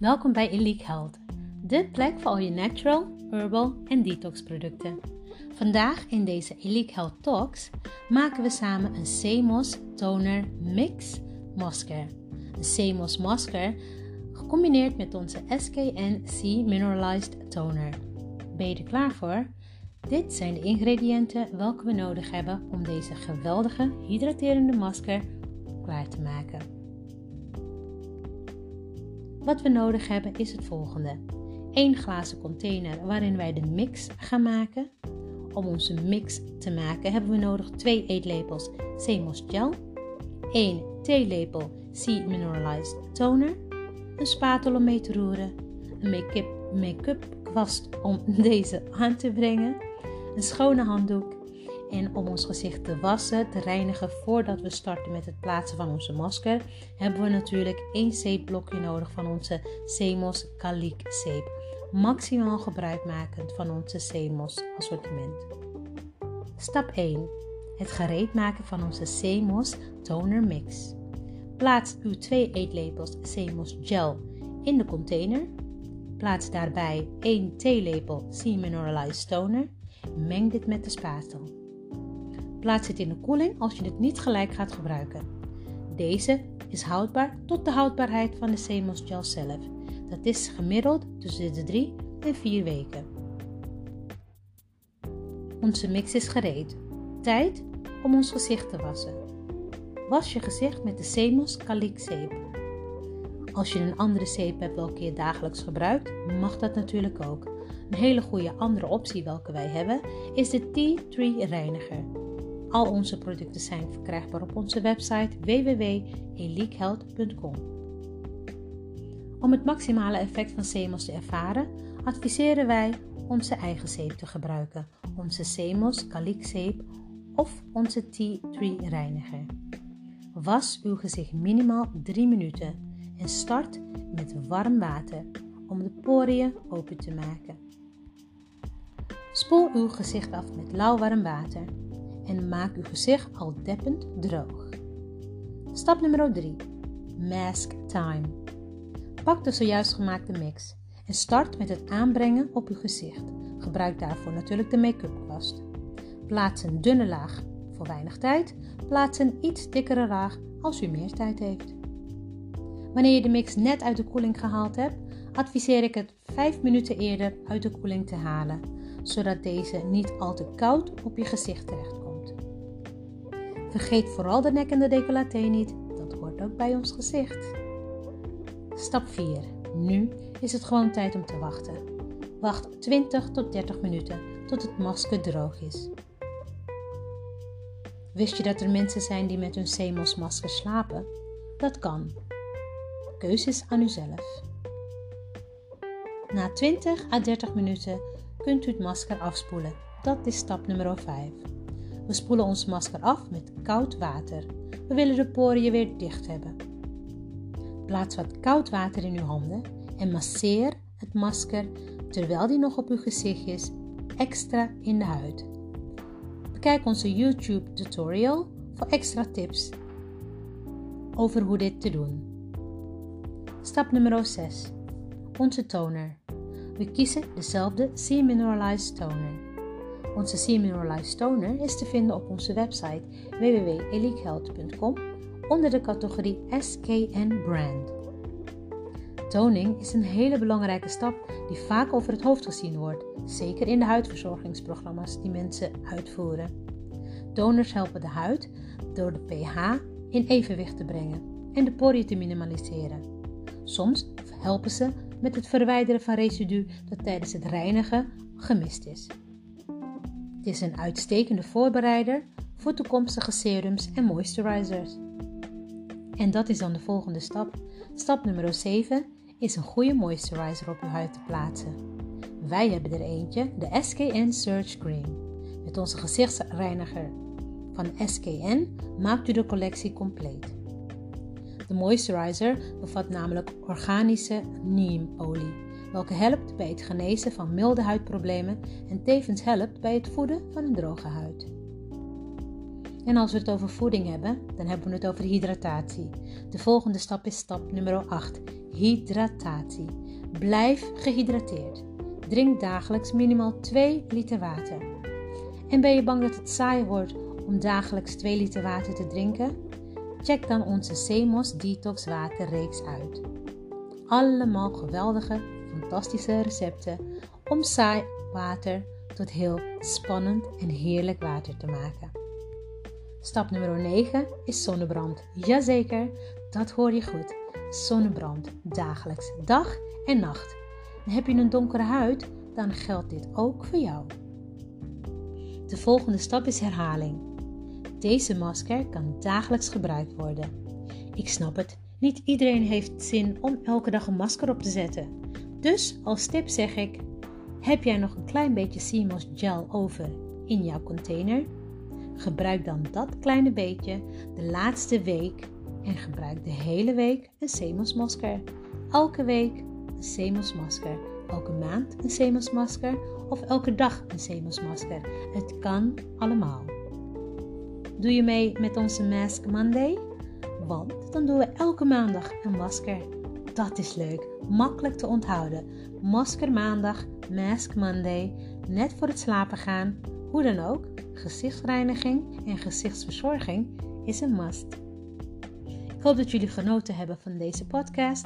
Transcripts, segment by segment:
Welkom bij Elite Health, de plek voor al je natural, herbal en detox producten. Vandaag in deze Elite Health Talks maken we samen een CMOS Toner Mix Masker. Een CMOS masker gecombineerd met onze SKN C Mineralized Toner. Ben je er klaar voor? Dit zijn de ingrediënten welke we nodig hebben om deze geweldige hydraterende masker klaar te maken. Wat we nodig hebben is het volgende. 1 glazen container waarin wij de mix gaan maken. Om onze mix te maken hebben we nodig 2 eetlepels CMOS gel, 1 theelepel Sea Mineralized toner, een spatel om mee te roeren, een make-up make kwast om deze aan te brengen, een schone handdoek en om ons gezicht te wassen, te reinigen voordat we starten met het plaatsen van onze masker, hebben we natuurlijk één zeepblokje nodig van onze Semos Kalik zeep. Maximaal gebruikmakend van onze Semos assortiment. Stap 1. Het gereed maken van onze Semos toner mix. Plaats uw 2 eetlepels Semos gel in de container. Plaats daarbij 1 theelepel Sea Mineralized Toner. Meng dit met de spatel. Plaats het in de koeling als je het niet gelijk gaat gebruiken. Deze is houdbaar tot de houdbaarheid van de CMOS gel zelf. Dat is gemiddeld tussen de 3 en 4 weken. Onze mix is gereed. Tijd om ons gezicht te wassen. Was je gezicht met de Semos Kalik zeep. Als je een andere zeep hebt welke je dagelijks gebruikt, mag dat natuurlijk ook. Een hele goede andere optie welke wij hebben is de Tea Tree reiniger. Al onze producten zijn verkrijgbaar op onze website www.eliekhealth.com. Om het maximale effect van CMOS te ervaren, adviseren wij onze eigen zeep te gebruiken, onze CMOS zeep of onze Tea Tree reiniger. Was uw gezicht minimaal 3 minuten en start met warm water om de poriën open te maken. Spoel uw gezicht af met lauwwarm water en maak uw gezicht al deppend droog. Stap nummer 3. Mask time. Pak de zojuist gemaakte mix en start met het aanbrengen op uw gezicht. Gebruik daarvoor natuurlijk de make-up kwast. Plaats een dunne laag voor weinig tijd. Plaats een iets dikkere laag als u meer tijd heeft. Wanneer je de mix net uit de koeling gehaald hebt, adviseer ik het 5 minuten eerder uit de koeling te halen, zodat deze niet al te koud op je gezicht terechtkomt. Vergeet vooral de nek en de decolleté niet, dat hoort ook bij ons gezicht. Stap 4. Nu is het gewoon tijd om te wachten. Wacht 20 tot 30 minuten tot het masker droog is. Wist je dat er mensen zijn die met hun CMOS masker slapen? Dat kan. Keuze is aan uzelf. Na 20 à 30 minuten kunt u het masker afspoelen. Dat is stap nummer 5. We spoelen ons masker af met koud water. We willen de poriën weer dicht hebben. Plaats wat koud water in uw handen en masseer het masker terwijl die nog op uw gezicht is extra in de huid. Bekijk onze YouTube tutorial voor extra tips over hoe dit te doen. Stap nummer 6. Onze toner. We kiezen dezelfde C-mineralized toner. Onze Semineralized Toner is te vinden op onze website www.elitehealth.com onder de categorie SKN Brand. Toning is een hele belangrijke stap die vaak over het hoofd gezien wordt, zeker in de huidverzorgingsprogramma's die mensen uitvoeren. Toners helpen de huid door de pH in evenwicht te brengen en de poriën te minimaliseren. Soms helpen ze met het verwijderen van residu dat tijdens het reinigen gemist is. Het is een uitstekende voorbereider voor toekomstige serums en moisturizers. En dat is dan de volgende stap. Stap nummer 7 is een goede moisturizer op uw huid te plaatsen. Wij hebben er eentje, de SKN Surge Cream. Met onze gezichtsreiniger van SKN maakt u de collectie compleet. De moisturizer bevat namelijk organische neemolie welke helpt bij het genezen van milde huidproblemen en tevens helpt bij het voeden van een droge huid. En als we het over voeding hebben, dan hebben we het over hydratatie. De volgende stap is stap nummer 8. hydratatie. Blijf gehydrateerd. Drink dagelijks minimaal 2 liter water. En ben je bang dat het saai wordt om dagelijks 2 liter water te drinken? Check dan onze Semos Detox Waterreeks uit. Allemaal geweldige, fantastische recepten om saai water tot heel spannend en heerlijk water te maken. Stap nummer 9 is zonnebrand. Jazeker, dat hoor je goed. Zonnebrand dagelijks, dag en nacht. Heb je een donkere huid, dan geldt dit ook voor jou. De volgende stap is herhaling. Deze masker kan dagelijks gebruikt worden. Ik snap het, niet iedereen heeft zin om elke dag een masker op te zetten. Dus als tip zeg ik: heb jij nog een klein beetje CMOS gel over in jouw container? Gebruik dan dat kleine beetje de laatste week en gebruik de hele week een CMOS masker. Elke week een CMOS masker. Elke maand een CMOS masker of elke dag een CMOS masker. Het kan allemaal. Doe je mee met onze Mask Monday? Want dan doen we elke maandag een masker. Dat is leuk, makkelijk te onthouden. Masker maandag, Mask Monday, net voor het slapen gaan. Hoe dan ook, gezichtsreiniging en gezichtsverzorging is een must. Ik hoop dat jullie genoten hebben van deze podcast,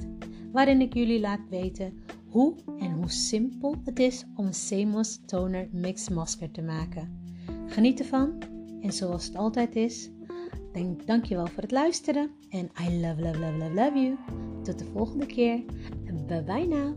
waarin ik jullie laat weten hoe en hoe simpel het is om een CMOS Toner Mix Masker te maken. Geniet ervan en zoals het altijd is, denk, dankjewel voor het luisteren en I love, love, love, love, love you. Tot de volgende keer. Bye bye now.